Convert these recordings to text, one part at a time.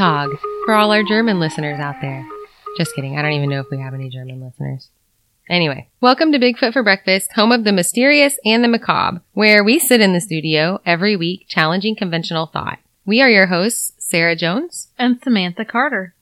Tag for all our German listeners out there. Just kidding. I don't even know if we have any German listeners. Anyway, welcome to Bigfoot for Breakfast, home of the mysterious and the macabre, where we sit in the studio every week challenging conventional thought. We are your hosts, Sarah Jones. and Samantha Carter.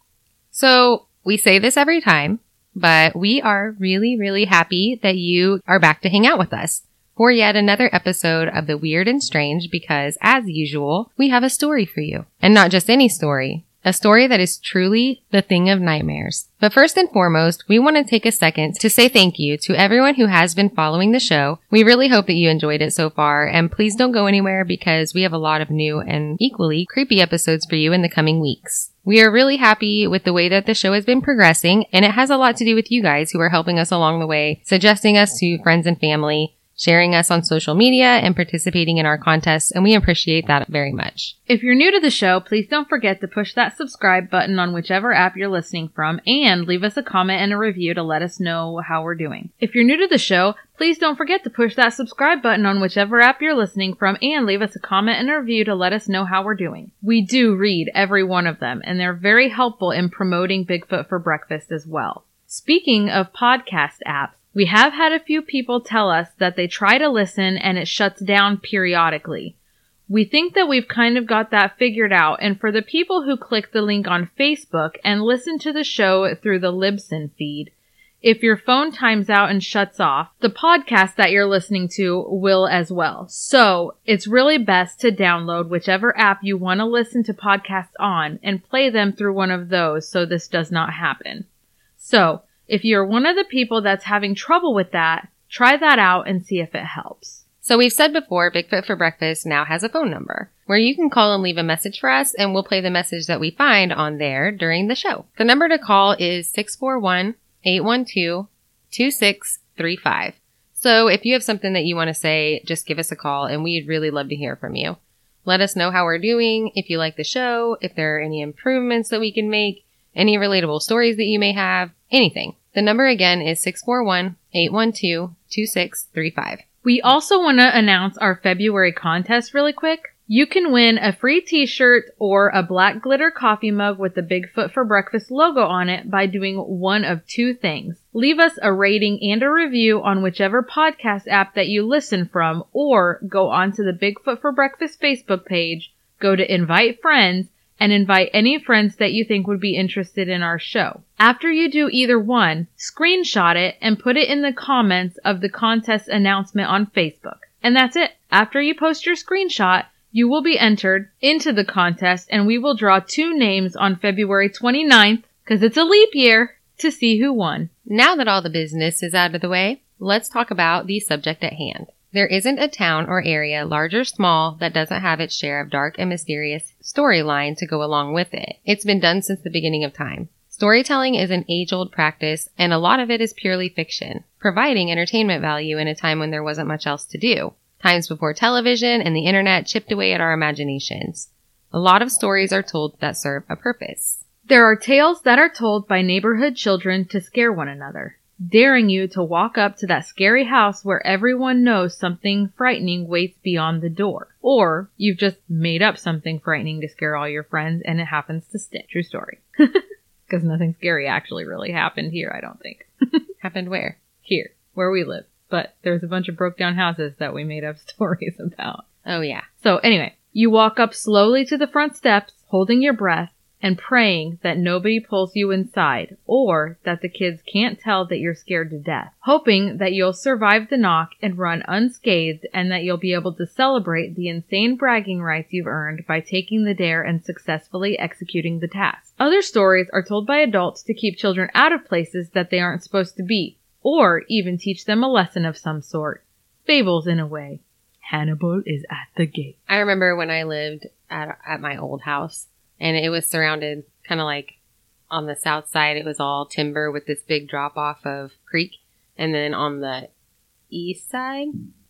So we say this every time, but we are really, really happy that you are back to hang out with us for yet another episode of The Weird and Strange because, as usual, we have a story for you. And not just any story. A story that is truly the thing of nightmares. But first and foremost, we want to take a second to say thank you to everyone who has been following the show. We really hope that you enjoyed it so far, and please don't go anywhere because we have a lot of new and equally creepy episodes for you in the coming weeks. We are really happy with the way that the show has been progressing, and it has a lot to do with you guys who are helping us along the way, suggesting us to friends and family, sharing us on social media, and participating in our contests, and we appreciate that very much. If you're new to the show, please don't forget to push that subscribe button on whichever app you're listening from and leave us a comment and a review to let us know how we're doing. If you're new to the show, please don't forget to push that subscribe button on whichever app you're listening from and leave us a comment and a review to let us know how we're doing. We do read every one of them and they're very helpful in promoting Bigfoot for breakfast as well. Speaking of podcast apps, we have had a few people tell us that they try to listen and it shuts down periodically. We think that we've kind of got that figured out, and for the people who click the link on Facebook and listen to the show through the Libsyn feed, if your phone times out and shuts off, the podcast that you're listening to will as well. So it's really best to download whichever app you want to listen to podcasts on and play them through one of those so this does not happen. So if you're one of the people that's having trouble with that, try that out and see if it helps. So we've said before, Bigfoot for Breakfast now has a phone number where you can call and leave a message for us and we'll play the message that we find on there during the show. The number to call is 641-812-2635. So if you have something that you want to say, just give us a call and we'd really love to hear from you. Let us know how we're doing, if you like the show, if there are any improvements that we can make, any relatable stories that you may have, anything. The number again is 641-812-2635. We also want to announce our February contest really quick. You can win a free t-shirt or a black glitter coffee mug with the Bigfoot for Breakfast logo on it by doing one of two things. Leave us a rating and a review on whichever podcast app that you listen from or go onto the Bigfoot for Breakfast Facebook page, go to invite friends and invite any friends that you think would be interested in our show. After you do either one, screenshot it and put it in the comments of the contest announcement on Facebook. And that's it. After you post your screenshot, you will be entered into the contest and we will draw two names on February 29th, because it's a leap year, to see who won. Now that all the business is out of the way, let's talk about the subject at hand. There isn't a town or area, large or small, that doesn't have its share of dark and mysterious storyline to go along with it. It's been done since the beginning of time. Storytelling is an age old practice, and a lot of it is purely fiction, providing entertainment value in a time when there wasn't much else to do. Times before television and the internet chipped away at our imaginations. A lot of stories are told that serve a purpose. There are tales that are told by neighborhood children to scare one another, daring you to walk up to that scary house where everyone knows something frightening waits beyond the door. Or you've just made up something frightening to scare all your friends and it happens to stick. True story. Because nothing scary actually really happened here, I don't think. Happened where? Here, where we live. But there's a bunch of broke down houses that we made up stories about. Oh yeah. So anyway, you walk up slowly to the front steps, holding your breath and praying that nobody pulls you inside or that the kids can't tell that you're scared to death, hoping that you'll survive the knock and run unscathed and that you'll be able to celebrate the insane bragging rights you've earned by taking the dare and successfully executing the task. Other stories are told by adults to keep children out of places that they aren't supposed to be, or even teach them a lesson of some sort. Fables in a way. Hannibal is at the gate. I remember when I lived at, at my old house and it was surrounded kind of like on the south side, it was all timber with this big drop off of creek. And then on the east side,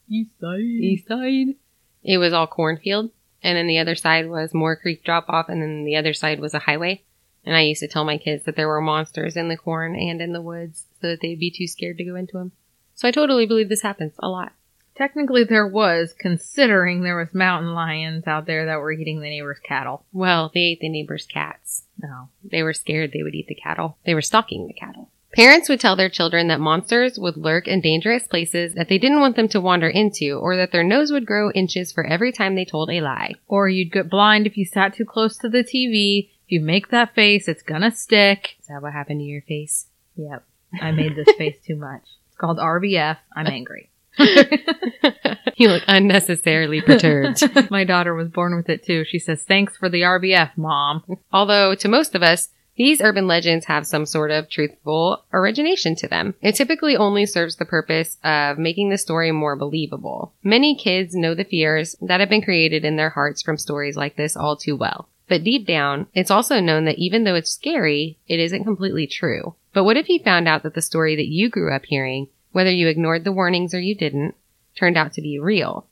East side. east side, it was all cornfield. And then the other side was more creek drop off. And then the other side was a highway. And I used to tell my kids that there were monsters in the corn and in the woods so that they'd be too scared to go into them. So I totally believe this happens a lot. Technically, there was, considering there was mountain lions out there that were eating the neighbor's cattle. Well, they ate the neighbor's cats. No. They were scared they would eat the cattle. They were stalking the cattle. Parents would tell their children that monsters would lurk in dangerous places that they didn't want them to wander into, or that their nose would grow inches for every time they told a lie. Or you'd get blind if you sat too close to the TV. If you make that face, it's gonna stick. Is that what happened to your face? Yep. I made this face too much. It's called RBF. I'm angry. you look unnecessarily perturbed. My daughter was born with it too. She says, thanks for the RBF, mom. Although, to most of us, these urban legends have some sort of truthful origination to them. It typically only serves the purpose of making the story more believable. Many kids know the fears that have been created in their hearts from stories like this all too well. But deep down, it's also known that even though it's scary, it isn't completely true. But what if you found out that the story that you grew up hearing, whether you ignored the warnings or you didn't, turned out to be real?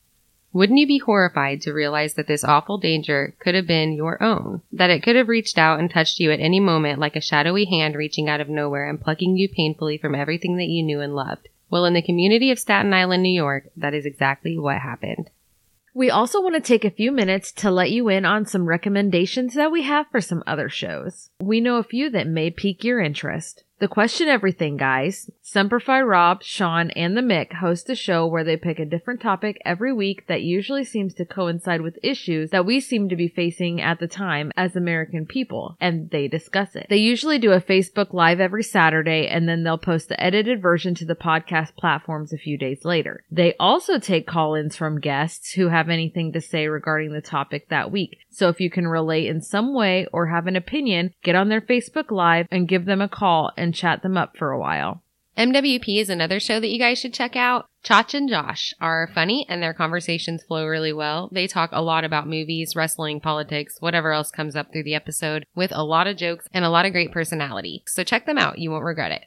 Wouldn't you be horrified to realize that this awful danger could have been your own? That it could have reached out and touched you at any moment like a shadowy hand reaching out of nowhere and plucking you painfully from everything that you knew and loved? Well, in the community of Staten Island, New York, that is exactly what happened. We also want to take a few minutes to let you in on some recommendations that we have for some other shows. We know a few that may pique your interest. The Question Everything guys, Semperfi Rob, Sean, and the Mick host a show where they pick a different topic every week that usually seems to coincide with issues that we seem to be facing at the time as American people, and they discuss it. They usually do a Facebook Live every Saturday, and then they'll post the edited version to the podcast platforms a few days later. They also take call-ins from guests who have anything to say regarding the topic that week. So if you can relate in some way or have an opinion, get on their Facebook Live and give them a call and chat them up for a while. MWP is another show that you guys should check out. Chach and Josh are funny and their conversations flow really well. They talk a lot about movies, wrestling, politics, whatever else comes up through the episode with a lot of jokes and a lot of great personality. So check them out. You won't regret it.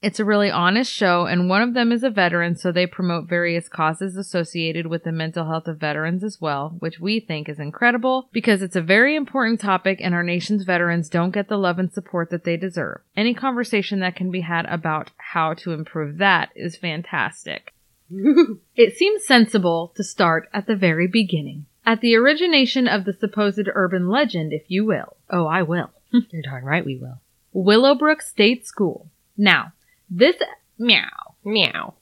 It's a really honest show, and one of them is a veteran, so they promote various causes associated with the mental health of veterans as well, which we think is incredible because it's a very important topic and our nation's veterans don't get the love and support that they deserve. Any conversation that can be had about how to improve that is fantastic. it seems sensible to start at the very beginning. At the origination of the supposed urban legend, if you will. Oh, I will. You're darn right we will. Willowbrook State School. Now, this meow Meow.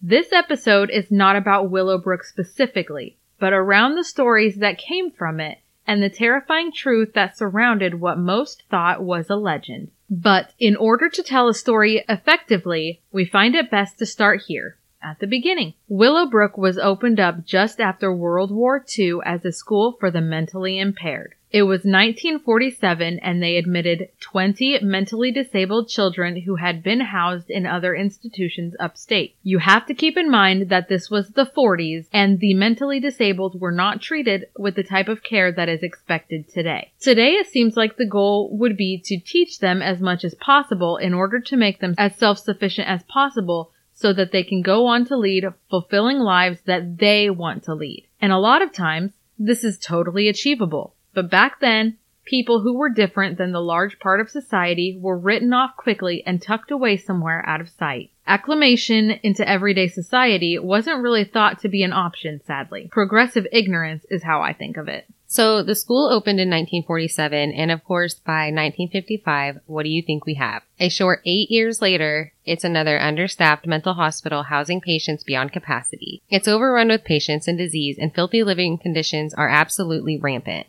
this episode is not about Willowbrook specifically, but around the stories that came from it and the terrifying truth that surrounded what most thought was a legend. But in order to tell a story effectively, we find it best to start here. At the beginning, Willowbrook was opened up just after World War II as a school for the mentally impaired. It was 1947 and they admitted 20 mentally disabled children who had been housed in other institutions upstate. You have to keep in mind that this was the 40s and the mentally disabled were not treated with the type of care that is expected today. Today it seems like the goal would be to teach them as much as possible in order to make them as self-sufficient as possible so that they can go on to lead fulfilling lives that they want to lead. And a lot of times, this is totally achievable. But back then, people who were different than the large part of society were written off quickly and tucked away somewhere out of sight. Acclimation into everyday society wasn't really thought to be an option, sadly. Progressive ignorance is how I think of it. So the school opened in 1947, and of course, by 1955, what do you think we have? A short eight years later, it's another understaffed mental hospital housing patients beyond capacity. It's overrun with patients and disease, and filthy living conditions are absolutely rampant.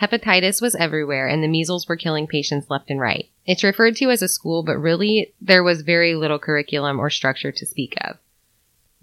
Hepatitis was everywhere and the measles were killing patients left and right. It's referred to as a school, but really there was very little curriculum or structure to speak of.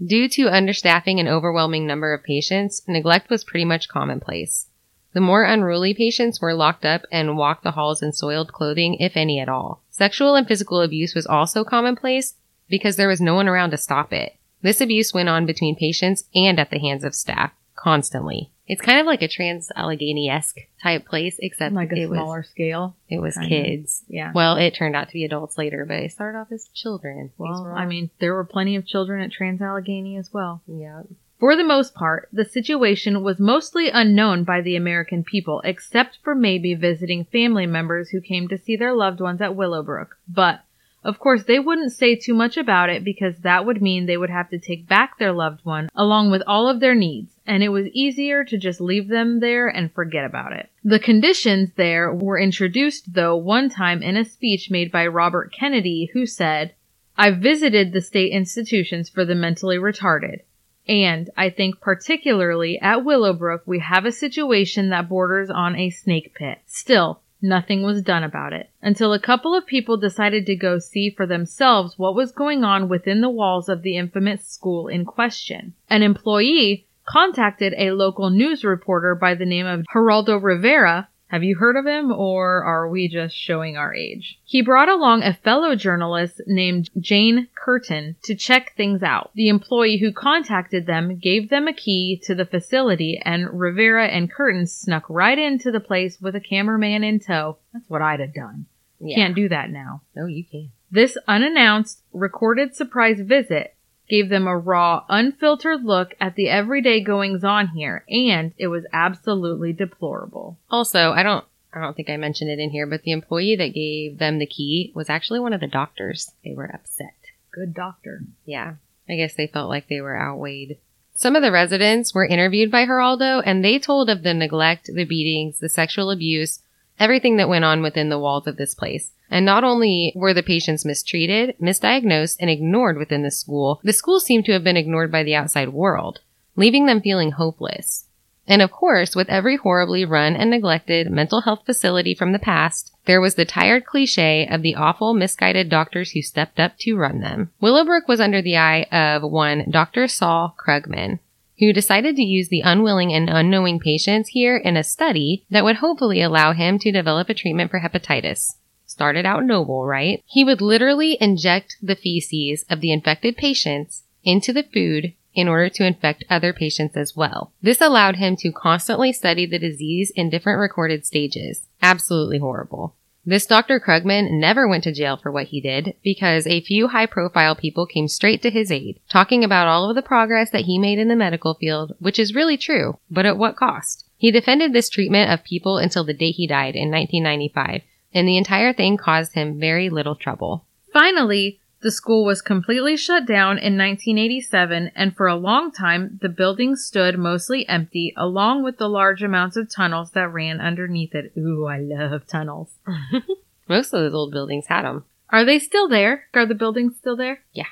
Due to understaffing and overwhelming number of patients, neglect was pretty much commonplace. The more unruly patients were locked up and walked the halls in soiled clothing, if any at all. Sexual and physical abuse was also commonplace because there was no one around to stop it. This abuse went on between patients and at the hands of staff constantly. It's kind of like a trans Allegheny esque type place, except like a it smaller was scale. it was kids. Yeah. Well, it turned out to be adults later, but it started off as children. Well, I mean, there were plenty of children at Trans Allegheny as well. yeah. For the most part, the situation was mostly unknown by the American people, except for maybe visiting family members who came to see their loved ones at Willowbrook. But, of course, they wouldn't say too much about it because that would mean they would have to take back their loved one along with all of their needs, and it was easier to just leave them there and forget about it. The conditions there were introduced, though, one time in a speech made by Robert Kennedy, who said, I've visited the state institutions for the mentally retarded. And I think particularly at Willowbrook, we have a situation that borders on a snake pit. Still, nothing was done about it until a couple of people decided to go see for themselves what was going on within the walls of the infamous school in question. An employee contacted a local news reporter by the name of Geraldo Rivera. Have you heard of him or are we just showing our age? He brought along a fellow journalist named Jane Kurtin to check things out. The employee who contacted them gave them a key to the facility and Rivera and Curtin snuck right into the place with a cameraman in tow. That's what I'd have done. yeah. Can't do that now. No, you can't. This unannounced, recorded surprise visit gave them a raw, unfiltered look at the everyday goings on here, and it was absolutely deplorable. Also, I don't I don't think I mentioned it in here, but the employee that gave them the key was actually one of the doctors. They were upset. Good doctor. Yeah. I guess they felt like they were outweighed. Some of the residents were interviewed by Geraldo and they told of the neglect, the beatings, the sexual abuse, everything that went on within the walls of this place. And not only were the patients mistreated, misdiagnosed, and ignored within the school, the school seemed to have been ignored by the outside world, leaving them feeling hopeless. And of course, with every horribly run and neglected mental health facility from the past, there was the tired cliche of the awful, misguided doctors who stepped up to run them. Willowbrook was under the eye of one Dr. Saul Krugman, who decided to use the unwilling and unknowing patients here in a study that would hopefully allow him to develop a treatment for hepatitis. Started out noble, right? He would literally inject the feces of the infected patients into the food in order to infect other patients as well. This allowed him to constantly study the disease in different recorded stages. Absolutely horrible. This Dr. Krugman never went to jail for what he did because a few high profile people came straight to his aid, talking about all of the progress that he made in the medical field, which is really true, but at what cost? He defended this treatment of people until the day he died in 1995, and the entire thing caused him very little trouble. Finally, the school was completely shut down in 1987, and for a long time, the building stood mostly empty, along with the large amounts of tunnels that ran underneath it. Ooh, I love tunnels. Most of those old buildings had them. Are they still there? Are the buildings still there? Yeah.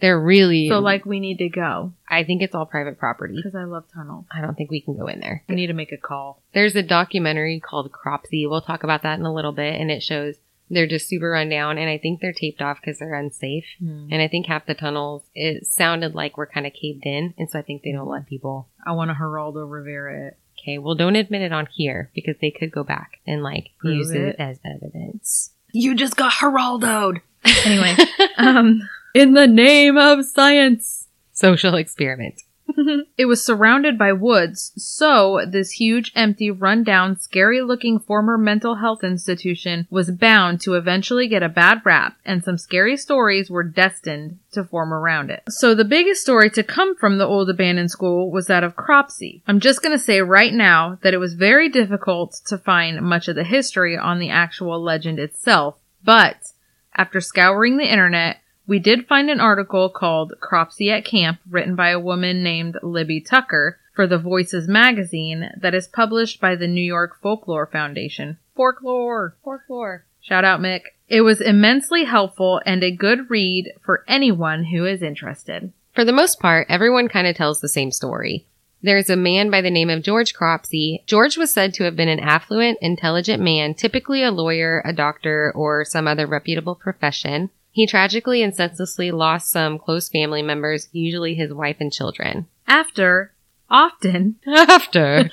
They're really, So, like, we need to go I think it's all private property. because I love tunnels. I don't think we can go in there. I need to make a call. There's a documentary called Cropsey. We'll talk about that in a little bit, and it shows they're just super run down, and I think they're taped off because they're unsafe. Hmm. And I think half the tunnels, it sounded like we're kind of caved in, and so I think they don't let people. I want to Geraldo Rivera it. Okay, well, don't admit it on here because they could go back and like Prove use it. it. as evidence. You just got Geraldoed. Anyway, um, in the name of science. Social experiment. It was surrounded by woods, so this huge, empty, rundown, scary looking former mental health institution was bound to eventually get a bad rap, and some scary stories were destined to form around it. So the biggest story to come from the old abandoned school was that of Cropsey. I'm just gonna say right now that it was very difficult to find much of the history on the actual legend itself, but after scouring the internet, we did find an article called Cropsey at Camp written by a woman named Libby Tucker for the Voices magazine that is published by the New York Folklore Foundation. Folklore! Folklore! Shout out, Mick. It was immensely helpful and a good read for anyone who is interested. For the most part, everyone kind of tells the same story. There's a man by the name of George Cropsey. George was said to have been an affluent, intelligent man, typically a lawyer, a doctor, or some other reputable profession. He tragically and senselessly lost some close family members, usually his wife and children. After, often, After.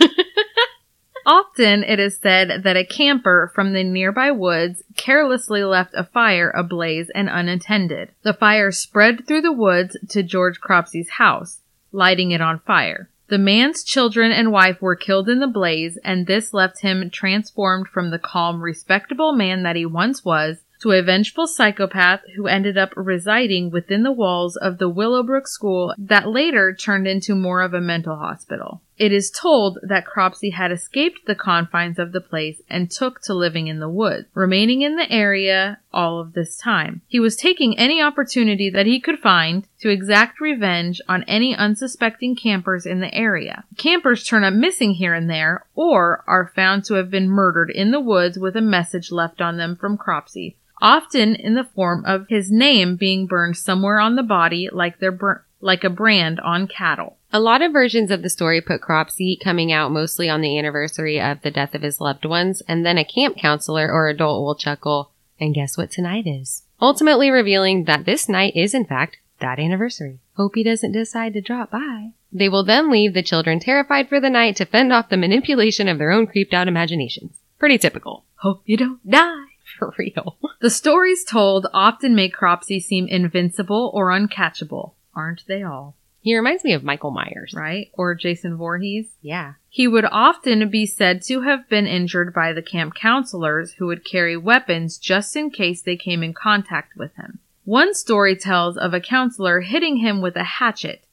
Often it is said that a camper from the nearby woods carelessly left a fire ablaze and unattended. The fire spread through the woods to George Cropsey's house, lighting it on fire. The The man's children and wife were killed in the blaze, and this left him transformed from the calm, respectable man that he once was to a vengeful psychopath who ended up residing within the walls of the Willowbrook School that later turned into more of a mental hospital. It is told that Cropsey had escaped the confines of the place and took to living in the woods, remaining in the area all of this time. He was taking any opportunity that he could find to exact revenge on any unsuspecting campers in the area. Campers turn up missing here and there, or are found to have been murdered in the woods with a message left on them from Cropsey, often in the form of his name being burned somewhere on the body like their bur- like a brand on cattle. A lot of versions of the story put Cropsey coming out mostly on the anniversary of the death of his loved ones, and then a camp counselor or adult will chuckle, and guess what tonight is? Ultimately revealing that this night is in fact that anniversary. Hope he doesn't decide to drop by. They will then leave the children terrified for the night to fend off the manipulation of their own creeped out imaginations. Pretty typical. Hope you don't die. For real. The stories told often make Cropsey seem invincible or uncatchable. Aren't they all? He reminds me of Michael Myers. Right? Or Jason Voorhees? Yeah. He would often be said to have been injured by the camp counselors who would carry weapons just in case they came in contact with him. One story tells of a counselor hitting him with a hatchet,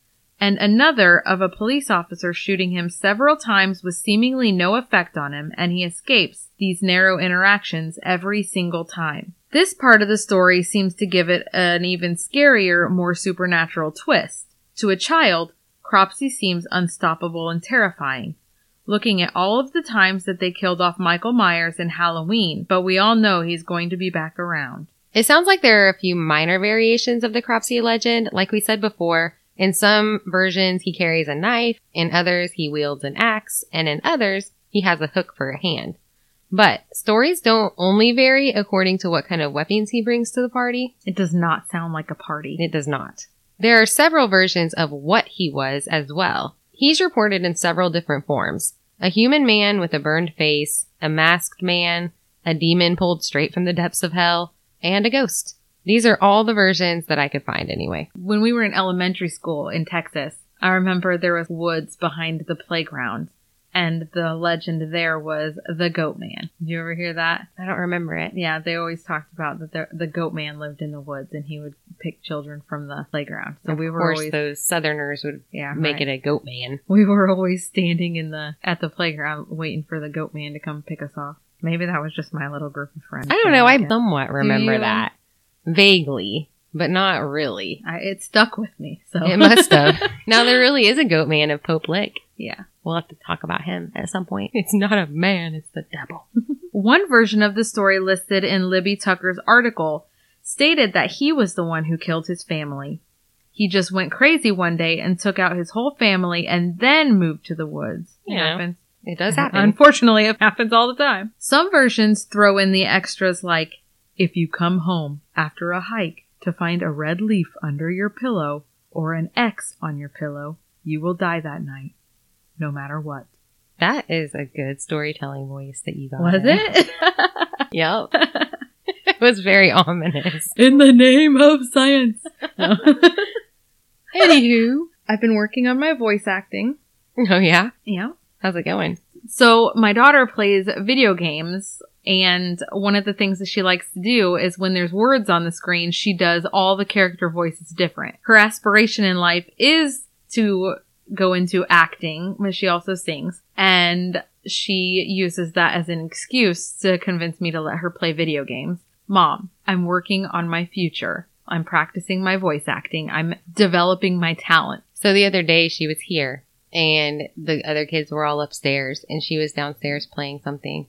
and another of a police officer shooting him several times with seemingly no effect on him, and he escapes these narrow interactions every single time. This part of the story seems to give it an even scarier, more supernatural twist. To a child, Cropsey seems unstoppable and terrifying. Looking at all of the times that they killed off Michael Myers in Halloween, but we all know he's going to be back around. It sounds like there are a few minor variations of the Cropsey legend. Like we said before, in some versions he carries a knife, in others he wields an axe, and in others he has a hook for a hand. But stories don't only vary according to what kind of weapons he brings to the party. It does not sound like a party. It does not. There are several versions of what he was as well. He's reported in several different forms. A human man with a burned face, a masked man, a demon pulled straight from the depths of hell, and a ghost. These are all the versions that I could find anyway. When we were in elementary school in Texas, I remember there was woods behind the playground and the legend there was the goat man. Did you ever hear that? I don't remember it. Yeah, they always talked about that the, the goat man lived in the woods and he would pick children from the playground. So of we were course, always those Southerners would yeah make right. it a goat man. We were always standing in the at the playground waiting for the goat man to come pick us off. Maybe that was just my little group of friends. I don't know. I somewhat remember that vaguely, but not really. I, it stuck with me. So It must have. now there really is a goat man of Pope Lick. yeah. We'll have to talk about him at some point. It's not a man; it's the devil. One version of the story listed in Libby Tucker's article stated that he was the one who killed his family. He just went crazy one day and took out his whole family and then moved to the woods. It Yeah. happens. It does happen. Unfortunately, it happens all the time. Some versions throw in the extras like, if you come home after a hike to find a red leaf under your pillow or an X on your pillow, you will die that night, no matter what. that is a good storytelling voice that you got. Was there. it? Yep. it was very ominous. In the name of science. Anywho. I've been working on my voice acting. Oh yeah. Yeah. How's it going? So my daughter plays video games and one of the things that she likes to do is when there's words on the screen, she does all the character voices different. Her aspiration in life is to go into acting, but she also sings and she uses that as an excuse to convince me to let her play video games. Mom, I'm working on my future. I'm practicing my voice acting. I'm developing my talent. So the other day she was here and the other kids were all upstairs and she was downstairs playing something.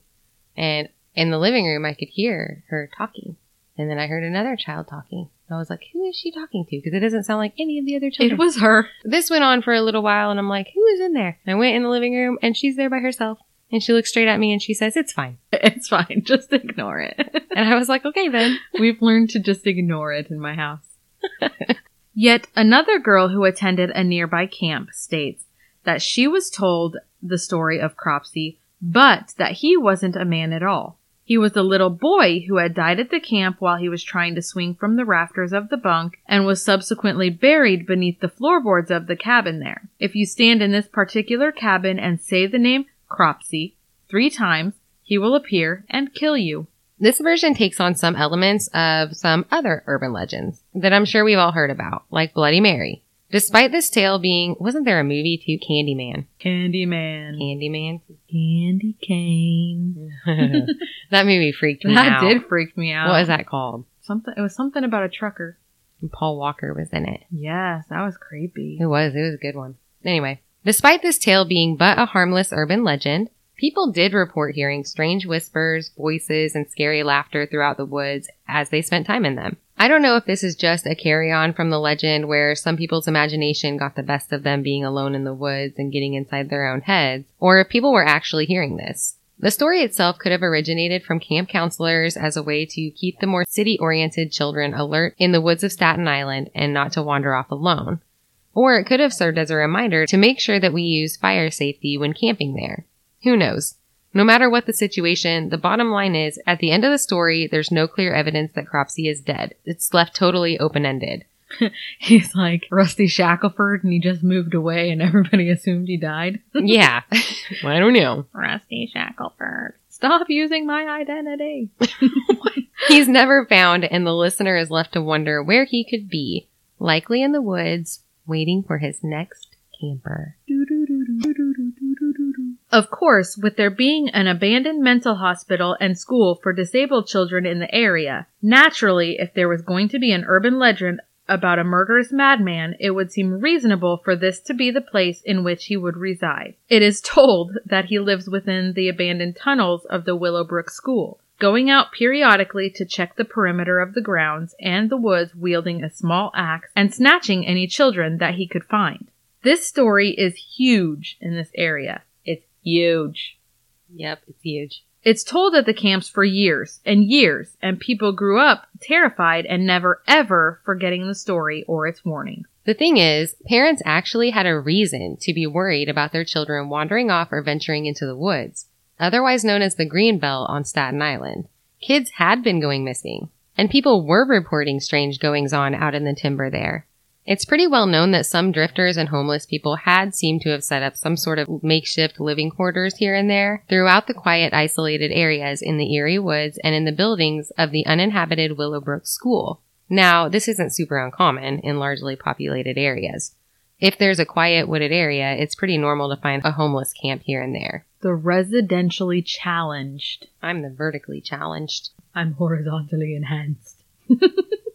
And in the living room I could hear her talking. And then I heard another child talking. I was like, who is she talking to? Because it doesn't sound like any of the other children. It was her. this went on for a little while and I'm like, who is in there? And I went in the living room and she's there by herself. And she looks straight at me and she says, it's fine. It's fine. Just ignore it. And I was like, okay then. We've learned to just ignore it in my house. Yet another girl who attended a nearby camp states that she was told the story of Cropsey, but that he wasn't a man at all. He was a little boy who had died at the camp while he was trying to swing from the rafters of the bunk and was subsequently buried beneath the floorboards of the cabin there. If you stand in this particular cabin and say the name Cropsey three times, he will appear and kill you. This version takes on some elements of some other urban legends that I'm sure we've all heard about, like Bloody Mary. Despite this tale being, wasn't there a movie too, Candyman? Candyman. Candyman? Candy cane. that movie freaked me That out. That did freak me out. What was that called? Something. It was something about a trucker. And Paul Walker was in it. Yes, that was creepy. It was. It was a good one. Anyway, despite this tale being but a harmless urban legend, people did report hearing strange whispers, voices, and scary laughter throughout the woods as they spent time in them. I don't know if this is just a carry on from the legend where some people's imagination got the best of them being alone in the woods and getting inside their own heads, or if people were actually hearing this. The story itself could have originated from camp counselors as a way to keep the more city oriented children alert in the woods of Staten Island and not to wander off alone. Or it could have served as a reminder to make sure that we use fire safety when camping there. Who knows? No matter what the situation, the bottom line is, at the end of the story, there's no clear evidence that Cropsey is dead. It's left totally open-ended. He's like Rusty Shackleford and he just moved away and everybody assumed he died. yeah. well, I don't know. Rusty Shackleford. Stop using my identity. He's never found, and the listener is left to wonder where he could be. Likely in the woods, waiting for his next camper. Of course, with there being an abandoned mental hospital and school for disabled children in the area, naturally, if there was going to be an urban legend about a murderous madman, it would seem reasonable for this to be the place in which he would reside. It is told that he lives within the abandoned tunnels of the Willowbrook School, going out periodically to check the perimeter of the grounds and the woods wielding a small axe and snatching any children that he could find. This story is huge in this area. Huge. Yep, it's huge. It's told at the camps for years and years, and people grew up terrified and never ever forgetting the story or its warnings. The thing is, parents actually had a reason to be worried about their children wandering off or venturing into the woods, otherwise known as the Green Belt on Staten Island. Kids had been going missing, and people were reporting strange goings on out in the timber there. It's pretty well known that some drifters and homeless people had seemed to have set up some sort of makeshift living quarters here and there throughout the quiet, isolated areas in the Erie Woods and in the buildings of the uninhabited Willowbrook School. Now, this isn't super uncommon in largely populated areas. If there's a quiet, wooded area, it's pretty normal to find a homeless camp here and there. The residentially challenged. I'm the vertically challenged. I'm horizontally enhanced.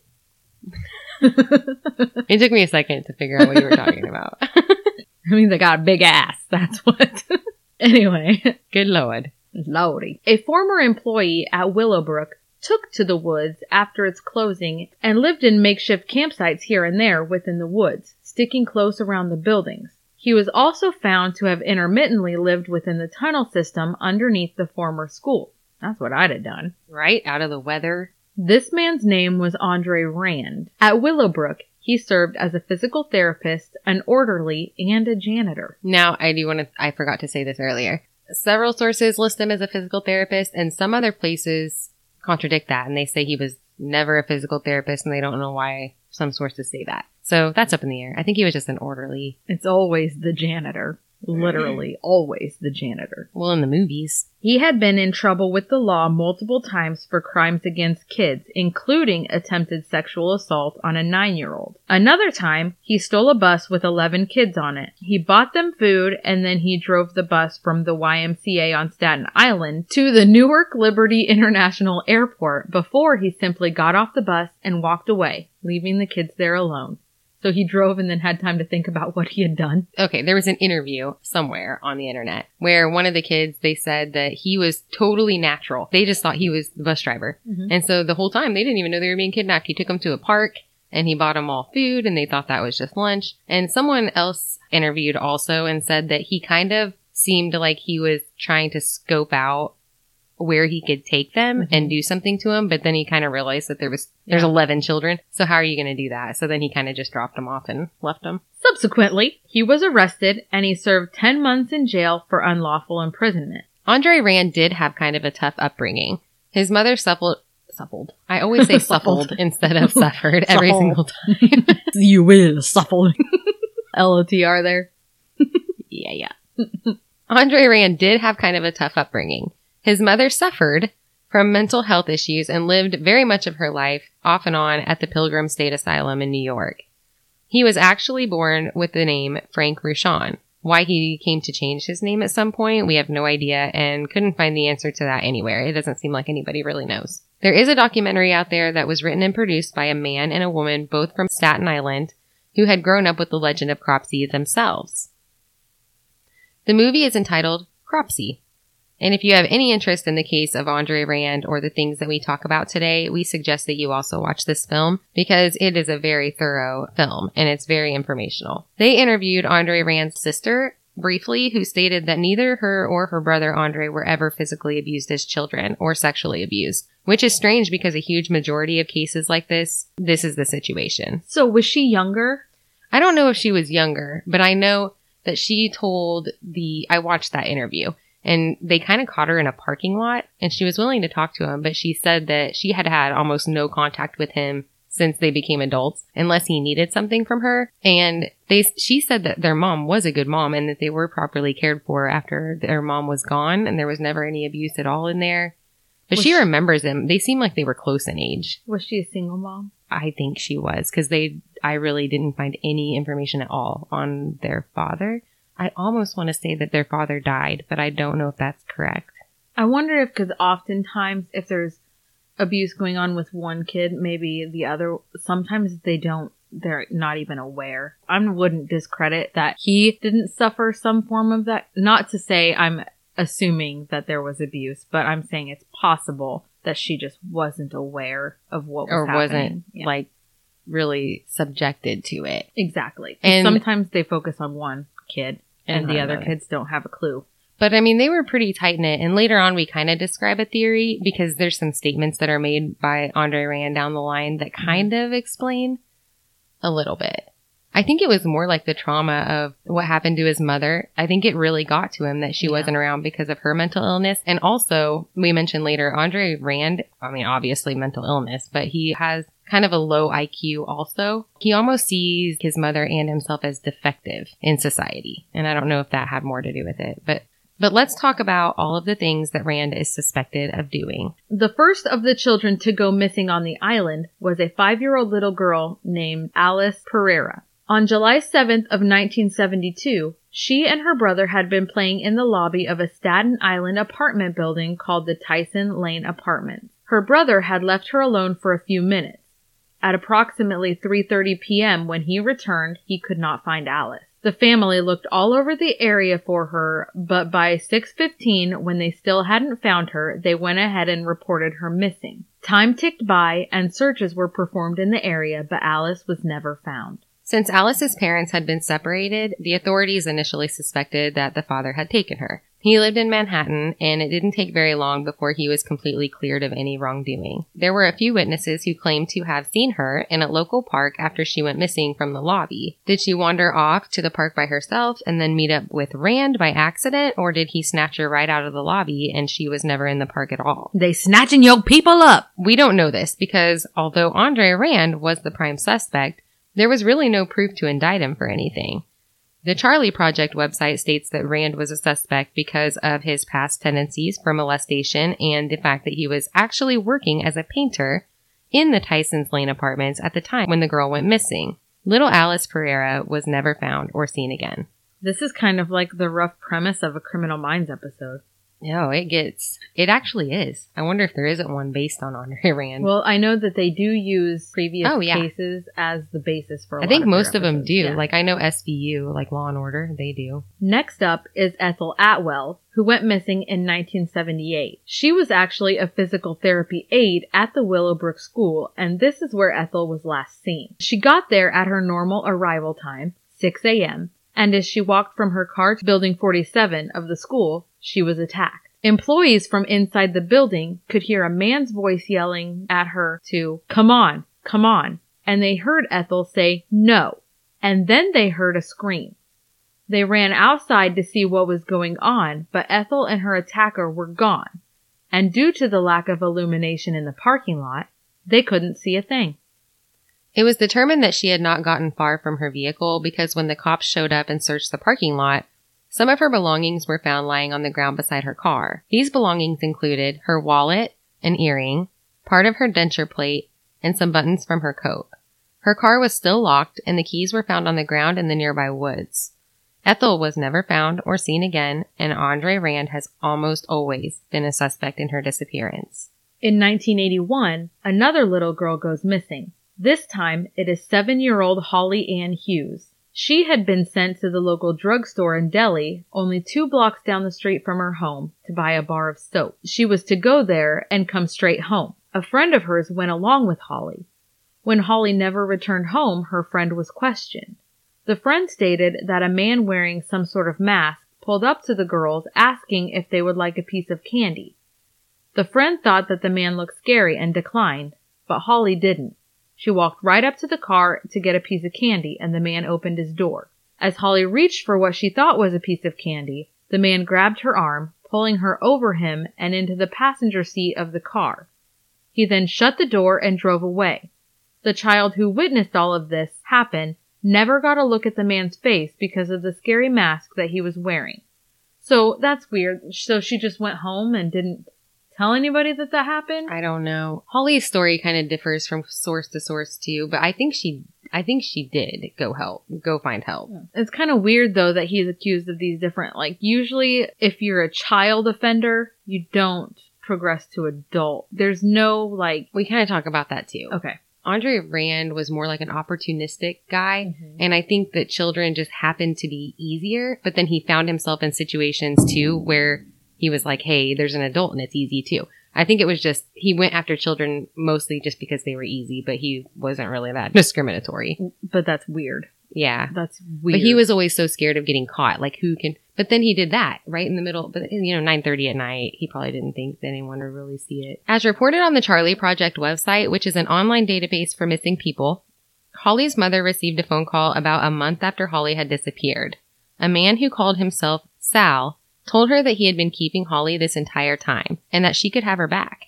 It took me a second to figure out what you were talking about. I mean, they got a big ass. That's what. anyway, Good lord. Lordy. A former employee at Willowbrook took to the woods after its closing and lived in makeshift campsites here and there within the woods, sticking close around the buildings. He was also found to have intermittently lived within the tunnel system underneath the former school. That's what I'd have done. Right? Out of the weather. This man's name was Andre Rand. At Willowbrook, he served as a physical therapist, an orderly, and a janitor. Now, I do want to, I forgot to say this earlier. Several sources list him as a physical therapist, and some other places contradict that, and they say he was never a physical therapist, and they don't know why some sources say that. So that's up in the air. I think he was just an orderly. It's always the janitor. Literally, mm-hmm. always the janitor. Well, in the movies. He had been in trouble with the law multiple times for crimes against kids, including attempted sexual assault on a nine year old. Another time, he stole a bus with 11 kids on it. He bought them food and then he drove the bus from the YMCA on Staten Island to the Newark Liberty International Airport before he simply got off the bus and walked away, leaving the kids there alone. So he drove and then had time to think about what he had done. Okay, there was an interview somewhere on the internet where one of the kids, they said that he was totally natural. They just thought he was the bus driver. Mhm. And so the whole time they didn't even know they were being kidnapped. He took them to a park and he bought them all food and they thought that was just lunch. And someone else interviewed also and said that he kind of seemed like he was trying to scope out where he could take them Mhm. and do something to them, but then he kind of realized that there was there's Yeah. 11 children. So how are you going to do that? So then he kind of just dropped them off and left them. Subsequently, he was arrested and he served 10 months in jail for unlawful imprisonment. Andre Rand did have kind of a tough upbringing. His mother suffered, suppled. I always say Suppled. suppled instead of suffered every single time. you will suffer. L-O-T-R there. yeah, yeah. Andre Rand did have kind of a tough upbringing. His mother suffered from mental health issues and lived very much of her life off and on at the Pilgrim State Asylum in New York. He was actually born with the name Frank Rushan. Why he came to change his name at some point, we have no idea and couldn't find the answer to that anywhere. It doesn't seem like anybody really knows. There is a documentary out there that was written and produced by a man and a woman, both from Staten Island, who had grown up with the legend of Cropsey themselves. The movie is entitled Cropsey. And if you have any interest in the case of Andre Rand or the things that we talk about today, we suggest that you also watch this film because it is a very thorough film and it's very informational. They interviewed Andre Rand's sister briefly, who stated that neither her or her brother Andre were ever physically abused as children or sexually abused, which is strange because a huge majority of cases like this, this is the situation. So was she younger? I don't know if she was younger, but I know that she told the, I watched that interview and they kind of caught her in a parking lot and she was willing to talk to him, but she said that she had had almost no contact with him since they became adults unless he needed something from her. And they, she said that their mom was a good mom and that they were properly cared for after their mom was gone and there was never any abuse at all in there. But Was she she- remembers them. They seem like they were close in age. Was she a single mom? I think she was because they, I really didn't find any information at all on their father. I almost want to say that their father died, but I don't know if that's correct. I wonder if, because oftentimes, if there's abuse going on with one kid, maybe the other, sometimes they don't, they're not even aware. I wouldn't discredit that he didn't suffer some form of that. Not to say I'm assuming that there was abuse, but I'm saying it's possible that she just wasn't aware of what was or happening. wasn't Yeah. like really subjected to it. Exactly. And- sometimes they focus on one kid and, the other kids don't have a clue. But I mean, they were pretty tight knit. And later on, we kind of describe a theory because there's some statements that are made by Andre Rand down the line that mm-hmm. kind of explain a little bit. I think it was more like the trauma of what happened to his mother. I think it really got to him that she Yeah. wasn't around because of her mental illness. And also, we mentioned later, Andre Rand, I mean, obviously mental illness, but he has kind of a low IQ also. He almost sees his mother and himself as defective in society. And I don't know if that had more to do with it, but but let's talk about all of the things that Rand is suspected of doing. The first of the children to go missing on the island was a five year old little girl named Alice Pereira. On July 7th of 1972, she and her brother had been playing in the lobby of a Staten Island apartment building called the Tysens Lane Apartments. Her brother had left her alone for a few minutes. At approximately 3:30 p.m. when he returned, he could not find Alice. The family looked all over the area for her, but by 6:15 when they still hadn't found her, they went ahead and reported her missing. Time ticked by and searches were performed in the area, but Alice was never found. Since Alice's parents had been separated, the authorities initially suspected that the father had taken her. He lived in Manhattan, and it didn't take very long before he was completely cleared of any wrongdoing. There were a few witnesses who claimed to have seen her in a local park after she went missing from the lobby. Did she wander off to the park by herself and then meet up with Rand by accident, or did he snatch her right out of the lobby and she was never in the park at all? They snatching your people up. We don't know this because although Andre Rand was the prime suspect, there was really no proof to indict him for anything. The Charley Project website states that Rand was a suspect because of his past tendencies for molestation and the fact that he was actually working as a painter in the Tysens Lane apartments at the time when the girl went missing. Little Alice Pereira was never found or seen again. This is kind of like the rough premise of a Criminal Minds episode. No, it gets, it actually is. I wonder if there isn't one based on Andre Rand. Well, I know that they do use previous Oh, yeah. cases as the basis for. I I think most of them do. Like I know SVU, like Law and Order, they do. Next up is Ethel Atwell, who went missing in 1978. She was actually a physical therapy aide at the Willowbrook School, and this is where Ethel was last seen. She got there at her normal arrival time, 6 a.m., and as she walked from her car to Building 47 of the school, she was attacked. Employees from inside the building could hear a man's voice yelling at her to, come on, come on, and they heard Ethel say, no, and then they heard a scream. They ran outside to see what was going on, but Ethel and her attacker were gone. and due to the lack of illumination in the parking lot, they couldn't see a thing. It was determined that she had not gotten far from her vehicle because when the cops showed up and searched the parking lot, some of her belongings were found lying on the ground beside her car. These belongings included her wallet, an earring, part of her denture plate, and some buttons from her coat. Her car was still locked and the keys were found on the ground in the nearby woods. Ethel was never found or seen again, and Andre Rand has almost always been a suspect in her disappearance. In 1981, another little girl goes missing. This time, it is seven year old Holly Ann Hughes. She had been sent to the local drugstore in Delhi, only two blocks down the street from her home, to buy a bar of soap. She was to go there and come straight home. A friend of hers went along with Holly. When Holly never returned home, her friend was questioned. The friend stated that a man wearing some sort of mask pulled up to the girls asking if they would like a piece of candy. The friend thought that the man looked scary and declined, but Holly didn't. She walked right up to the car to get a piece of candy and the man opened his door. As Holly reached for what she thought was a piece of candy, the man grabbed her arm, pulling her over him and into the passenger seat of the car. He then shut the door and drove away. The child who witnessed all of this happen never got a look at the man's face because of the scary mask that he was wearing. So that's weird. So she just went home and didn't tell anybody that that happened? I don't know. Holly's story kind of differs from source to source too, but I think she I think she did go help, go find help. It's kind of weird though that he's accused of these different like usually if you're a child offender, you don't progress to adult. There's no like We kind of talk about that too. okay. Andre Rand was more like an opportunistic guy. Mhm. And I think that children just happened to be easier, but then he found himself in situations too where he was like, hey, there's an adult and it's easy too. I think it was just, he went after children mostly just because they were easy, but he wasn't really that discriminatory. But that's weird. Yeah. That's weird. But he was always so scared of getting caught. Like who can, but then he did that right in the middle, but you know, 9.30 at night, he probably didn't think that anyone would really see it. As reported on the Charley Project website, which is an online database for missing people, Holly's mother received a phone call about a month after Holly had disappeared. A man who called himself Sal told her that he had been keeping Holly this entire time and that she could have her back.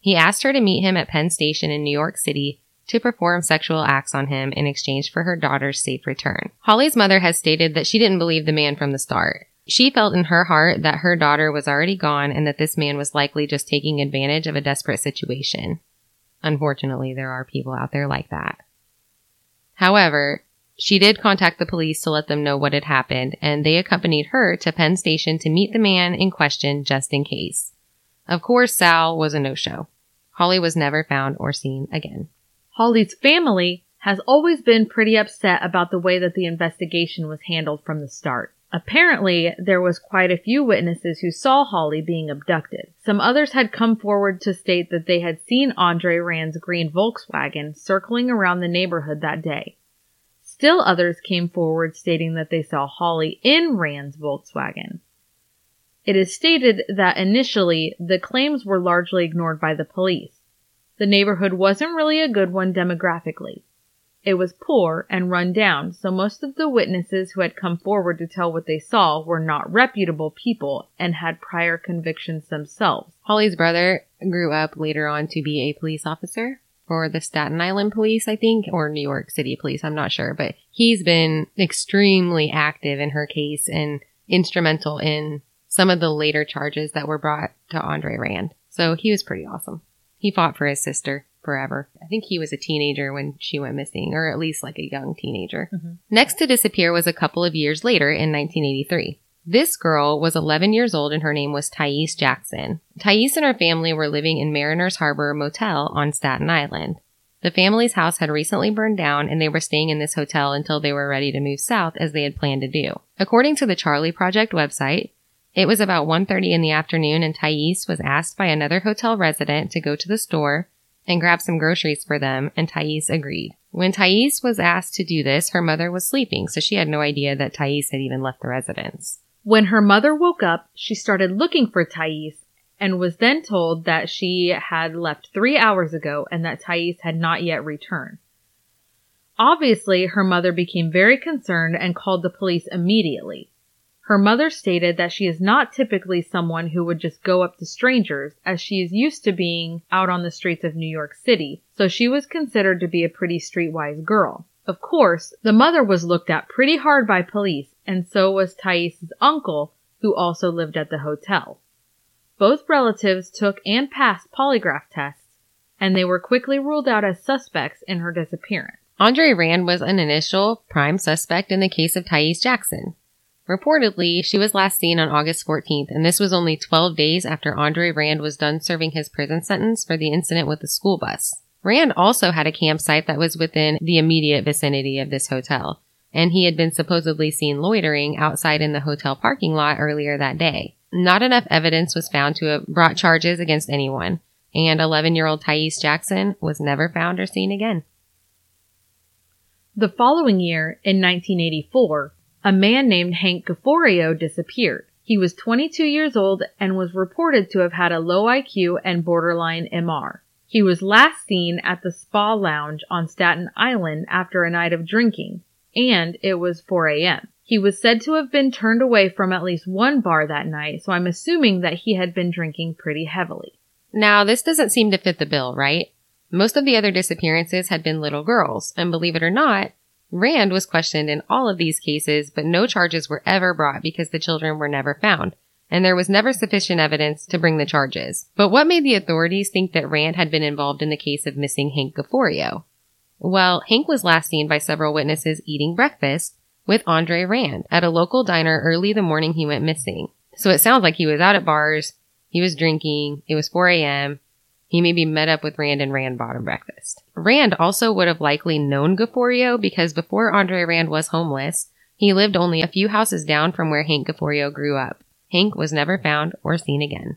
He asked her to meet him at Penn Station in New York City to perform sexual acts on him in exchange for her daughter's safe return. Holly's mother has stated that she didn't believe the man from the start. She felt in her heart that her daughter was already gone and that this man was likely just taking advantage of a desperate situation. Unfortunately, there are people out there like that. However, she did contact the police to let them know what had happened, and they accompanied her to Penn Station to meet the man in question just in case. Of course, Sal was a no-show. Holly was never found or seen again. Holly's family has always been pretty upset about the way that the investigation was handled from the start. Apparently, there was quite a few witnesses who saw Holly being abducted. Some others had come forward to state that they had seen Andre Rand's green Volkswagen circling around the neighborhood that day. Still others came forward stating that they saw Holly in Rand's Volkswagen. It is stated that initially the claims were largely ignored by the police. The neighborhood wasn't really a good one demographically. It was poor and run down, so most of the witnesses who had come forward to tell what they saw were not reputable people and had prior convictions themselves. Holly's brother grew up later on to be a police officer for the Staten Island police, I think, or New York City police. I'm not sure, but he's been extremely active in her case and instrumental in some of the later charges that were brought to Andre Rand. So he was pretty awesome. He fought for his sister forever. I think he was a teenager when she went missing, or at least like a young teenager. Mhm. Next to disappear was a couple of years later in 1983. This girl was 11 years old and her name was Thais Jackson. Thais and her family were living in Mariners Harbor Motel on Staten Island. The family's house had recently burned down and they were staying in this hotel until they were ready to move south as they had planned to do. According to the Charley Project website, it was about 1.30 in the afternoon and Thais was asked by another hotel resident to go to the store and grab some groceries for them and Thais agreed. When Thais was asked to do this, her mother was sleeping, so she had no idea that Thais had even left the residence. When her mother woke up, she started looking for Thais and was then told that she had left three hours ago and that Thais had not yet returned. Obviously, her mother became very concerned and called the police immediately. Her mother stated that she is not typically someone who would just go up to strangers, as she is used to being out on the streets of New York City, so she was considered to be a pretty streetwise girl. Of course, the mother was looked at pretty hard by police, and so was Thais' uncle, who also lived at the hotel. Both relatives took and passed polygraph tests, and they were quickly ruled out as suspects in her disappearance. Andre Rand was an initial prime suspect in the case of Thais Jackson. Reportedly, she was last seen on August 14th, and this was only 12 days after Andre Rand was done serving his prison sentence for the incident with the school bus. Rand also had a campsite that was within the immediate vicinity of this hotel, and he had been supposedly seen loitering outside in the hotel parking lot earlier that day. Not enough evidence was found to have brought charges against anyone, and 11 year old Thais Jackson was never found or seen again. The following year, in 1984, a man named Hank Gafforio disappeared. He was 22 years old and was reported to have had a low IQ and borderline MR. He was last seen at the spa lounge on Staten Island after a night of drinking, and it was 4 a.m. He was said to have been turned away from at least one bar that night, so I'm assuming that he had been drinking pretty heavily. Now, this doesn't seem to fit the bill, right? Most of the other disappearances had been little girls, and believe it or not, Rand was questioned in all of these cases, but no charges were ever brought because the children were never found, and there was never sufficient evidence to bring the charges. But what made the authorities think that Rand had been involved in the case of missing Hank Gafforio? Well, Hank was last seen by several witnesses eating breakfast with Andre Rand at a local diner early the morning he went missing. So it sounds like he was out at bars, he was drinking, it was 4 a.m., he maybe met up with Rand and Rand bought him breakfast. Rand also would have likely known Gafforio because before Andre Rand was homeless, he lived only a few houses down from where Hank Gafforio grew up. Hank was never found or seen again.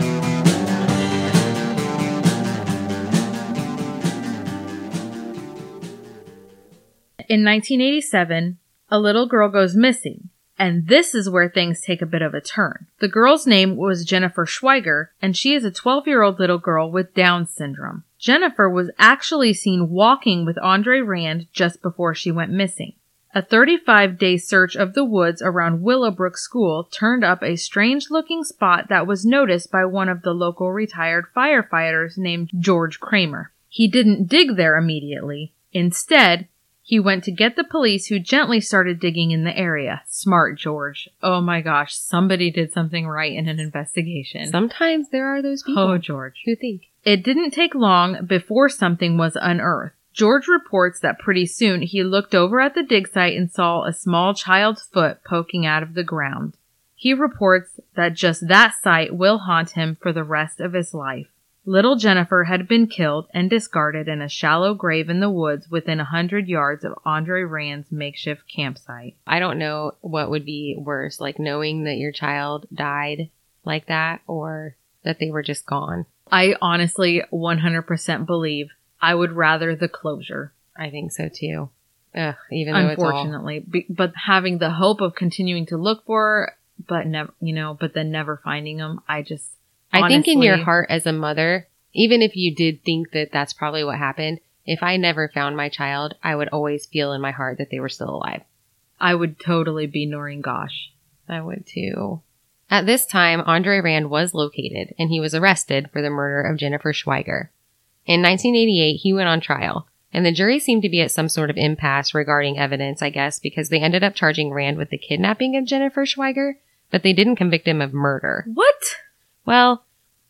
In 1987, a little girl goes missing, and this is where things take a bit of a turn. The girl's name was Jennifer Schweiger, and she is a 12 year old little girl with Down syndrome. Jennifer was actually seen walking with Andre Rand just before she went missing. A 35 day search of the woods around Willowbrook School turned up a strange looking spot that was noticed by one of the local retired firefighters named George Kramer. He didn't dig there immediately. Instead, he went to get the police who gently started digging in the area. Smart George. Oh my gosh, somebody did something right in an investigation. Sometimes there are those people oh, George. who think. It didn't take long before something was unearthed. George reports that pretty soon he looked over at the dig site and saw a small child's foot poking out of the ground. He reports that just that sight will haunt him for the rest of his life. Little Jennifer had been killed and discarded in a shallow grave in the woods within a hundred yards of Andre Rand's makeshift campsite. I don't know what would be worse, like knowing that your child died like that or that they were just gone. I honestly 100% believe I would rather the closure. I think so too. Ugh, even though Unfortunately, Be- but having the hope of continuing to look for, her, but never, you know, but then never finding them, I just. I think in your heart as a mother, even if you did think that that's probably what happened, if I never found my child, I would always feel in my heart that they were still alive. I would totally be Noreen Gosch. I would too. At this time, Andre Rand was located and he was arrested for the murder of Jennifer Schweiger. In 1988, he went on trial, and the jury seemed to be at some sort of impasse regarding evidence, I guess, because they ended up charging Rand with the kidnapping of Jennifer Schweiger, but they didn't convict him of murder. What? Well,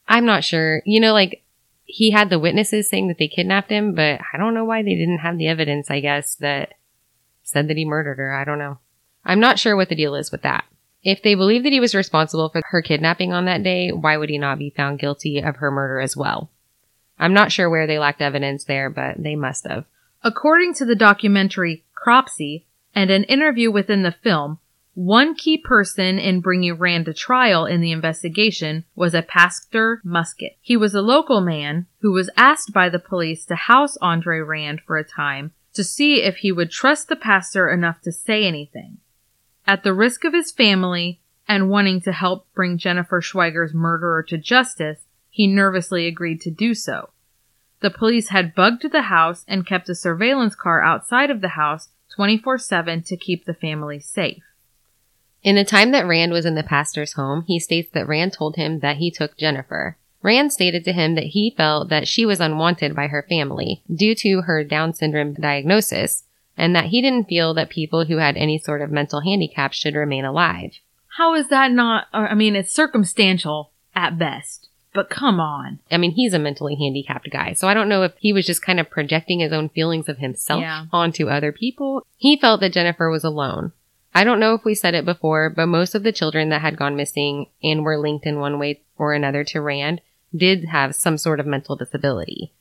I'm not sure. You know, like, he had the witnesses saying that they kidnapped him, but I don't know why they didn't have the evidence, I guess, that said that he murdered her. I don't know. I'm not sure what the deal is with that. If they believe that he was responsible for her kidnapping on that day, why would he not be found guilty of her murder as well? I'm not sure where they lacked evidence there, but they must have. According to the documentary Cropsey and an interview within the film, one key person in bringing Rand to trial in the investigation was a Pastor Musket. He was a local man who was asked by the police to house Andre Rand for a time to see if he would trust the pastor enough to say anything. At the risk of his family and wanting to help bring Jennifer Schweiger's murderer to justice, he nervously agreed to do so. The police had bugged the house and kept a surveillance car outside of the house 24 7 to keep the family safe. In the time that Rand was in the pastor's home, he states that Rand told him that he took Jennifer. Rand stated to him that he felt that she was unwanted by her family due to her Down syndrome diagnosis, and that he didn't feel that people who had any sort of mental handicap should remain alive. How is that not? I mean, it's circumstantial at best, but come on. I mean, he's a mentally handicapped guy, so I don't know if he was just kind of projecting his own feelings of himself Yeah. onto other people. He felt that Jennifer was alone. I don't know if we said it before, but most of the children that had gone missing and were linked in one way or another to Rand did have some sort of mental disability.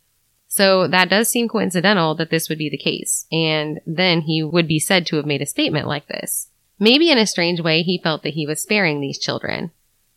So that does seem coincidental that this would be the case. And then he would be said to have made a statement like this. Maybe in a strange way, he felt that he was sparing these children.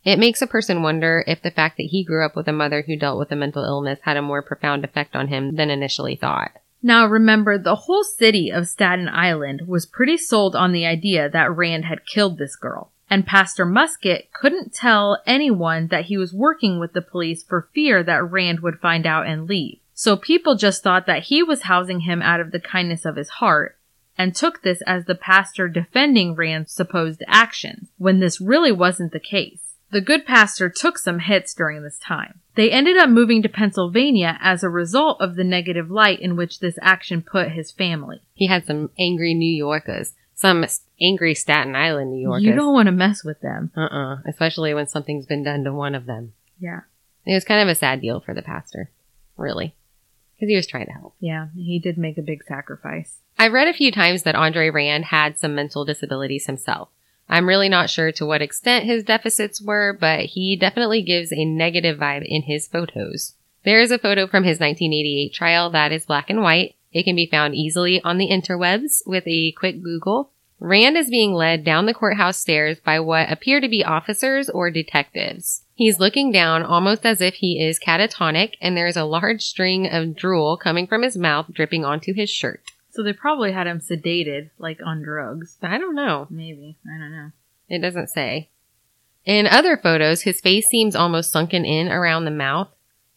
It makes a person wonder if the fact that he grew up with a mother who dealt with a mental illness had a more profound effect on him than initially thought. Now remember, the whole city of Staten Island was pretty sold on the idea that Rand had killed this girl. And Pastor Musket couldn't tell anyone that he was working with the police for fear that Rand would find out and leave. So people just thought that he was housing him out of the kindness of his heart and took this as the pastor defending Rand's supposed actions, when this really wasn't the case. The good pastor took some hits during this time. They ended up moving to Pennsylvania as a result of the negative light in which this action put his family. He had some angry New Yorkers, some angry Staten Island New Yorkers. You don't want to mess with them. Uh-uh, especially when something's been done to one of them. Yeah. It was kind of a sad deal for the pastor, really, because he was trying to help. Yeah, he did make a big sacrifice. I've read a few times that Andre Rand had some mental disabilities himself. I'm really not sure to what extent his deficits were, but he definitely gives a negative vibe in his photos. There is a photo from his 1988 trial that is black and white. It can be found easily on the interwebs with a quick Google. Rand is being led down the courthouse stairs by what appear to be officers or detectives. He's looking down almost as if he is catatonic, and there is a large string of drool coming from his mouth dripping onto his shirt. So they probably had him sedated, like on drugs. I don't know. Maybe. I don't know. It doesn't say. In other photos, his face seems almost sunken in around the mouth,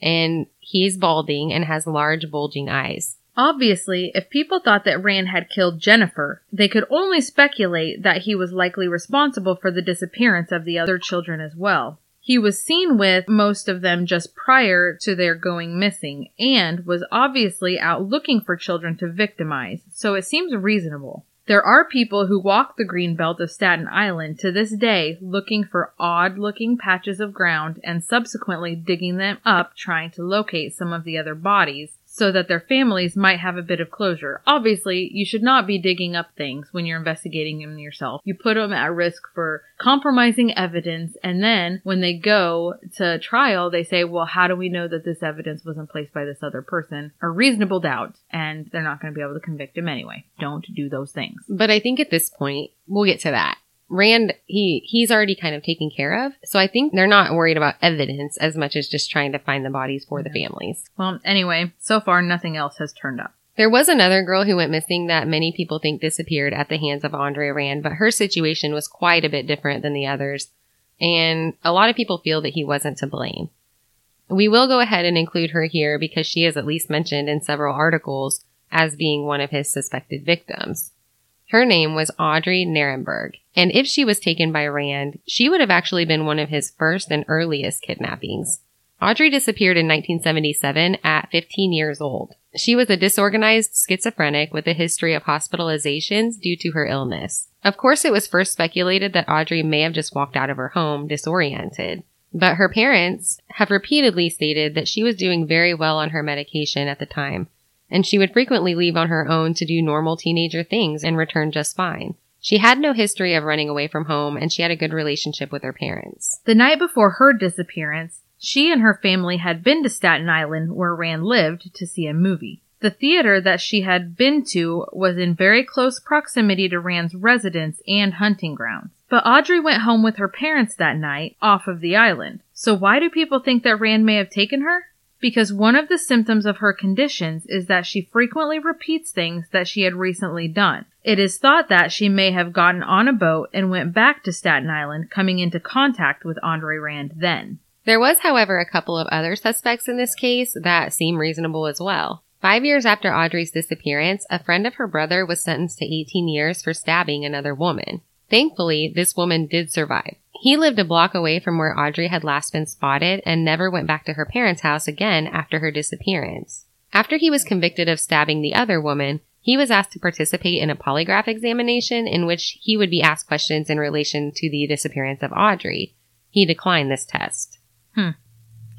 and he's balding and has large bulging eyes. Obviously, if people thought that Rand had killed Jennifer, they could only speculate that he was likely responsible for the disappearance of the other children as well. He was seen with most of them just prior to their going missing and was obviously out looking for children to victimize, so it seems reasonable. There are people who walk the green belt of Staten Island to this day looking for odd looking patches of ground and subsequently digging them up trying to locate some of the other bodies so that their families might have a bit of closure. Obviously, you should not be digging up things when you're investigating them yourself. You put them at risk for compromising evidence, and then when they go to trial, they say, well, how do we know that this evidence wasn't placed by this other person? A reasonable doubt, and they're not going to be able to convict him anyway. Don't do those things. But I think at this point, we'll get to that. Rand, he, he's already kind of taken care of. So I think they're not worried about evidence as much as just trying to find the bodies for the families. Well, anyway, so far nothing else has turned up. There was another girl who went missing that many people think disappeared at the hands of Andre Rand, but her situation was quite a bit different than the others. And a lot of people feel that he wasn't to blame. We will go ahead and include her here because she is at least mentioned in several articles as being one of his suspected victims. Her name was Audrey Nerenberg, and if she was taken by Rand, she would have actually been one of his first and earliest kidnappings. Audrey disappeared in 1977 at 15 years old. She was a disorganized schizophrenic with a history of hospitalizations due to her illness. Of course, it was first speculated that Audrey may have just walked out of her home disoriented. But her parents have repeatedly stated that she was doing very well on her medication at the time, and she would frequently leave on her own to do normal teenager things and return just fine. She had no history of running away from home, and she had a good relationship with her parents. The night before her disappearance, She and her family had been to Staten Island, where Rand lived, to see a movie. The theater that she had been to was in very close proximity to Rand's residence and hunting grounds. But Audrey went home with her parents that night, off of the island. So why do people think that Rand may have taken her? Because one of the symptoms of her conditions is that she frequently repeats things that she had recently done. It is thought that she may have gotten on a boat and went back to Staten Island, coming into contact with Andre Rand then. There was, however, a couple of other suspects in this case that seem reasonable as well. Five years after Audrey's disappearance, a friend of her brother was sentenced to 18 years for stabbing another woman. Thankfully, this woman did survive. He lived a block away from where Audrey had last been spotted and never went back to her parents' house again after her disappearance. After he was convicted of stabbing the other woman, he was asked to participate in a polygraph examination in which he would be asked questions in relation to the disappearance of Audrey. He declined this test. Hmm.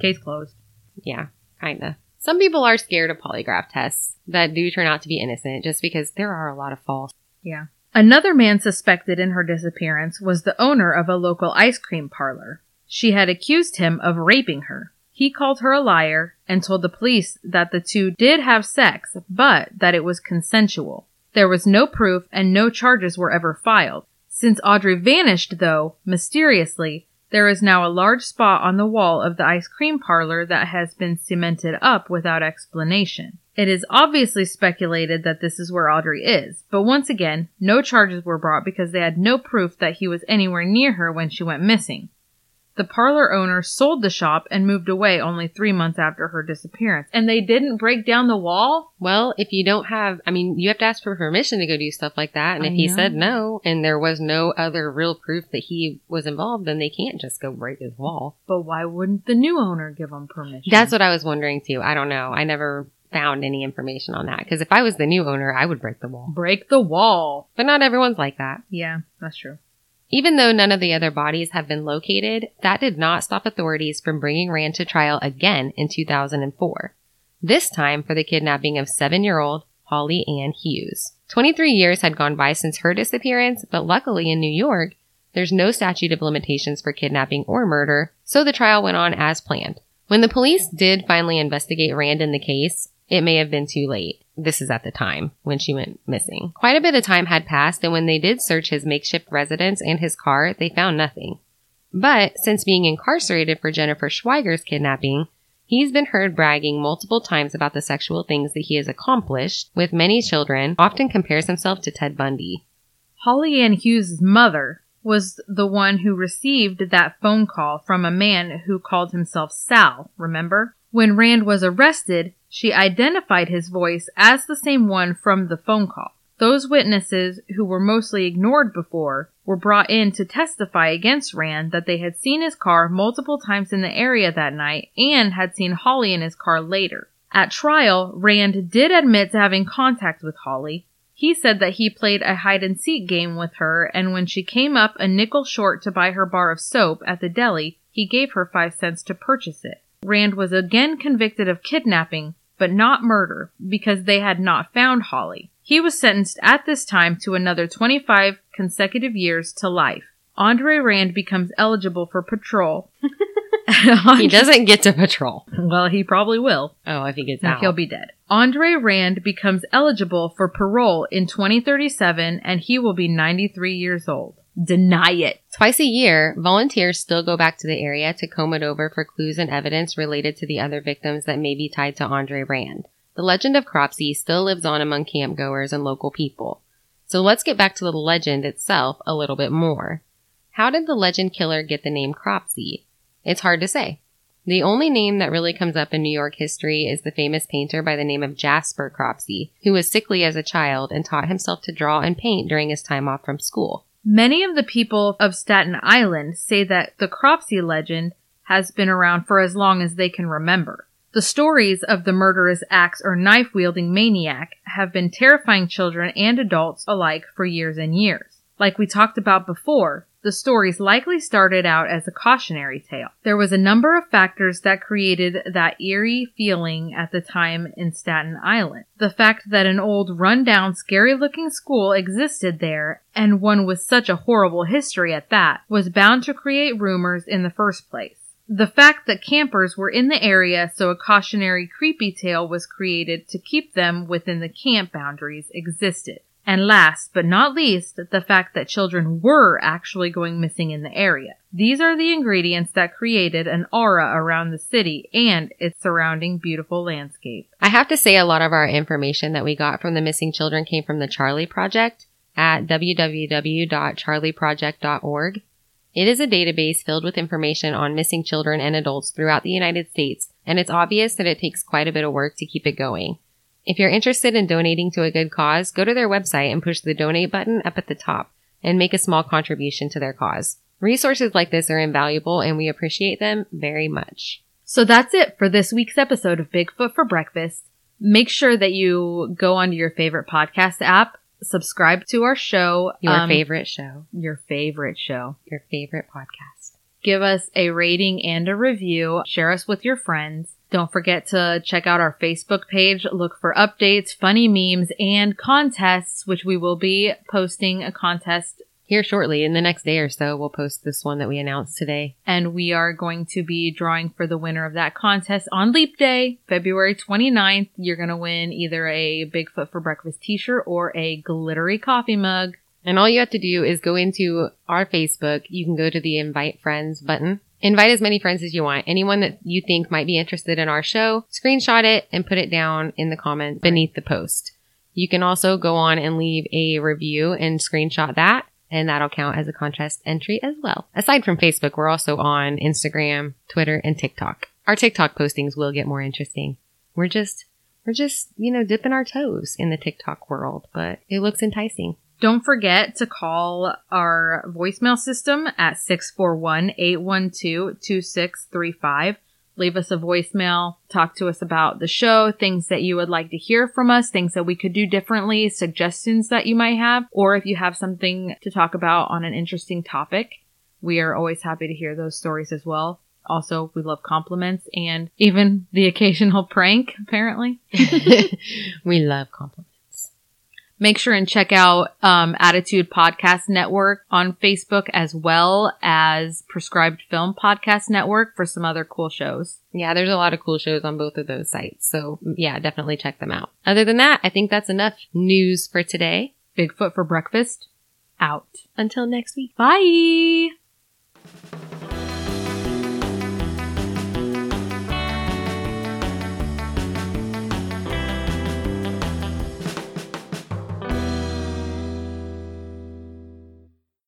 Case closed. Yeah, kinda. Some people are scared of polygraph tests that do turn out to be innocent just because there are a lot of false. Yeah. Another man suspected in her disappearance was the owner of a local ice cream parlor. She had accused him of raping her. He called her a liar and told the police that the two did have sex, but that it was consensual. There was no proof and no charges were ever filed. Since Audrey vanished, though, mysteriously, there is now a large spot on the wall of the ice cream parlor that has been cemented up without explanation. It is obviously speculated that this is where Audrey is, but once again, no charges were brought because they had no proof that he was anywhere near her when she went missing. The parlor owner sold the shop and moved away only three months after her disappearance. And they didn't break down the wall? Well, if you don't have, I mean, you have to ask for permission to go do stuff like that. And I if he said no and there was no other real proof that he was involved, then they can't just go break his wall. But why wouldn't the new owner give him permission? That's what I was wondering too. I don't know. I never found any information on that because if I was the new owner, I would break the wall. break the wall. But not everyone's like that. Yeah, that's true. Even though none of the other bodies have been located, that did not stop authorities from bringing Rand to trial again in 2004. This time for the kidnapping of seven year old Holly Ann Hughes. 23 years had gone by since her disappearance, but luckily in New York, there's no statute of limitations for kidnapping or murder, so the trial went on as planned. When the police did finally investigate Rand in the case, it may have been too late. This is at the time when she went missing. Quite a bit of time had passed, and when they did search his makeshift residence and his car, they found nothing. But since being incarcerated for Jennifer Schweiger's kidnapping, he's been heard bragging multiple times about the sexual things that he has accomplished with many children, often compares himself to Ted Bundy. Holly Ann Hughes' mother was the one who received that phone call from a man who called himself Sal, remember? When Rand was arrested, she identified his voice as the same one from the phone call. Those witnesses who were mostly ignored before were brought in to testify against Rand that they had seen his car multiple times in the area that night and had seen Holly in his car later. At trial, Rand did admit to having contact with Holly. He said that he played a hide and seek game with her, and when she came up a nickel short to buy her bar of soap at the deli, he gave her five cents to purchase it. Rand was again convicted of kidnapping, but not murder, because they had not found Holly. He was sentenced at this time to another 25 consecutive years to life. Andre Rand becomes eligible for patrol. He doesn't get to patrol. Well, he probably will. Oh, if he gets Now out. he'll be dead. Andre Rand becomes eligible for parole in 2037 and he will be 93 years old. Deny it. Twice a year, volunteers still go back to the area to comb it over for clues and evidence related to the other victims that may be tied to Andre Rand. The legend of Cropsey still lives on among campgoers and local people. So let's get back to the legend itself a little bit more. How did the legend killer get the name Cropsey? It's hard to say. The only name that really comes up in New York history is the famous painter by the name of Jasper Cropsey, who was sickly as a child and taught himself to draw and paint during his time off from school. Many of the people of Staten Island say that the Cropsey legend has been around for as long as they can remember. The stories of the murderous axe or knife wielding maniac have been terrifying children and adults alike for years and years. Like we talked about before, the stories likely started out as a cautionary tale. There was a number of factors that created that eerie feeling at the time in Staten Island. The fact that an old, rundown, scary looking school existed there, and one with such a horrible history at that, was bound to create rumors in the first place. The fact that campers were in the area, so a cautionary creepy tale was created to keep them within the camp boundaries existed. And last but not least, the fact that children were actually going missing in the area. These are the ingredients that created an aura around the city and its surrounding beautiful landscape. I have to say a lot of our information that we got from the missing children came from the Charley Project at www.charleyproject.org. It is a database filled with information on missing children and adults throughout the United States, and it's obvious that it takes quite a bit of work to keep it going. If you're interested in donating to a good cause, go to their website and push the donate button up at the top and make a small contribution to their cause. Resources like this are invaluable and we appreciate them very much. So that's it for this week's episode of Bigfoot for Breakfast. Make sure that you go onto your favorite podcast app, subscribe to our show, Your um, favorite show, your favorite show. your favorite podcast. Give us a rating and a review. Share us with your friends. Don't forget to check out our Facebook page. Look for updates, funny memes, and contests, which we will be posting a contest Here shortly, in the next day or so, we'll post this one that we announced today. and we are going to be drawing for the winner of that contest on Leap Day, February 29th. You're going to win either a Bigfoot for Breakfast t-shirt or a glittery coffee mug. And all you have to do is go into our Facebook. You can go to the invite friends button. Invite as many friends as you want. Anyone that you think might be interested in our show, screenshot it and put it down in the comments beneath the post. You can also go on and leave a review and screenshot that. And that'll count as a contest entry as well. Aside from Facebook, we're also on Instagram, Twitter, and TikTok. Our TikTok postings will get more interesting. We're just, we're just, you know, dipping our toes in the TikTok world, but it looks enticing. Don't forget to call our voicemail system at 641-812-2635. Leave us a voicemail, talk to us about the show, things that you would like to hear from us, things that we could do differently, suggestions that you might have, or if you have something to talk about on an interesting topic. We are always happy to hear those stories as well. Also, we love compliments and even the occasional prank, apparently. we love compliments. Make sure and check out um, Attitude Podcast Network on Facebook as well as Prescribed Film Podcast Network for some other cool shows. Yeah, there's a lot of cool shows on both of those sites. So yeah, definitely check them out. Other than that, I think that's enough news for today. Bigfoot for breakfast, out. Until next week. Bye!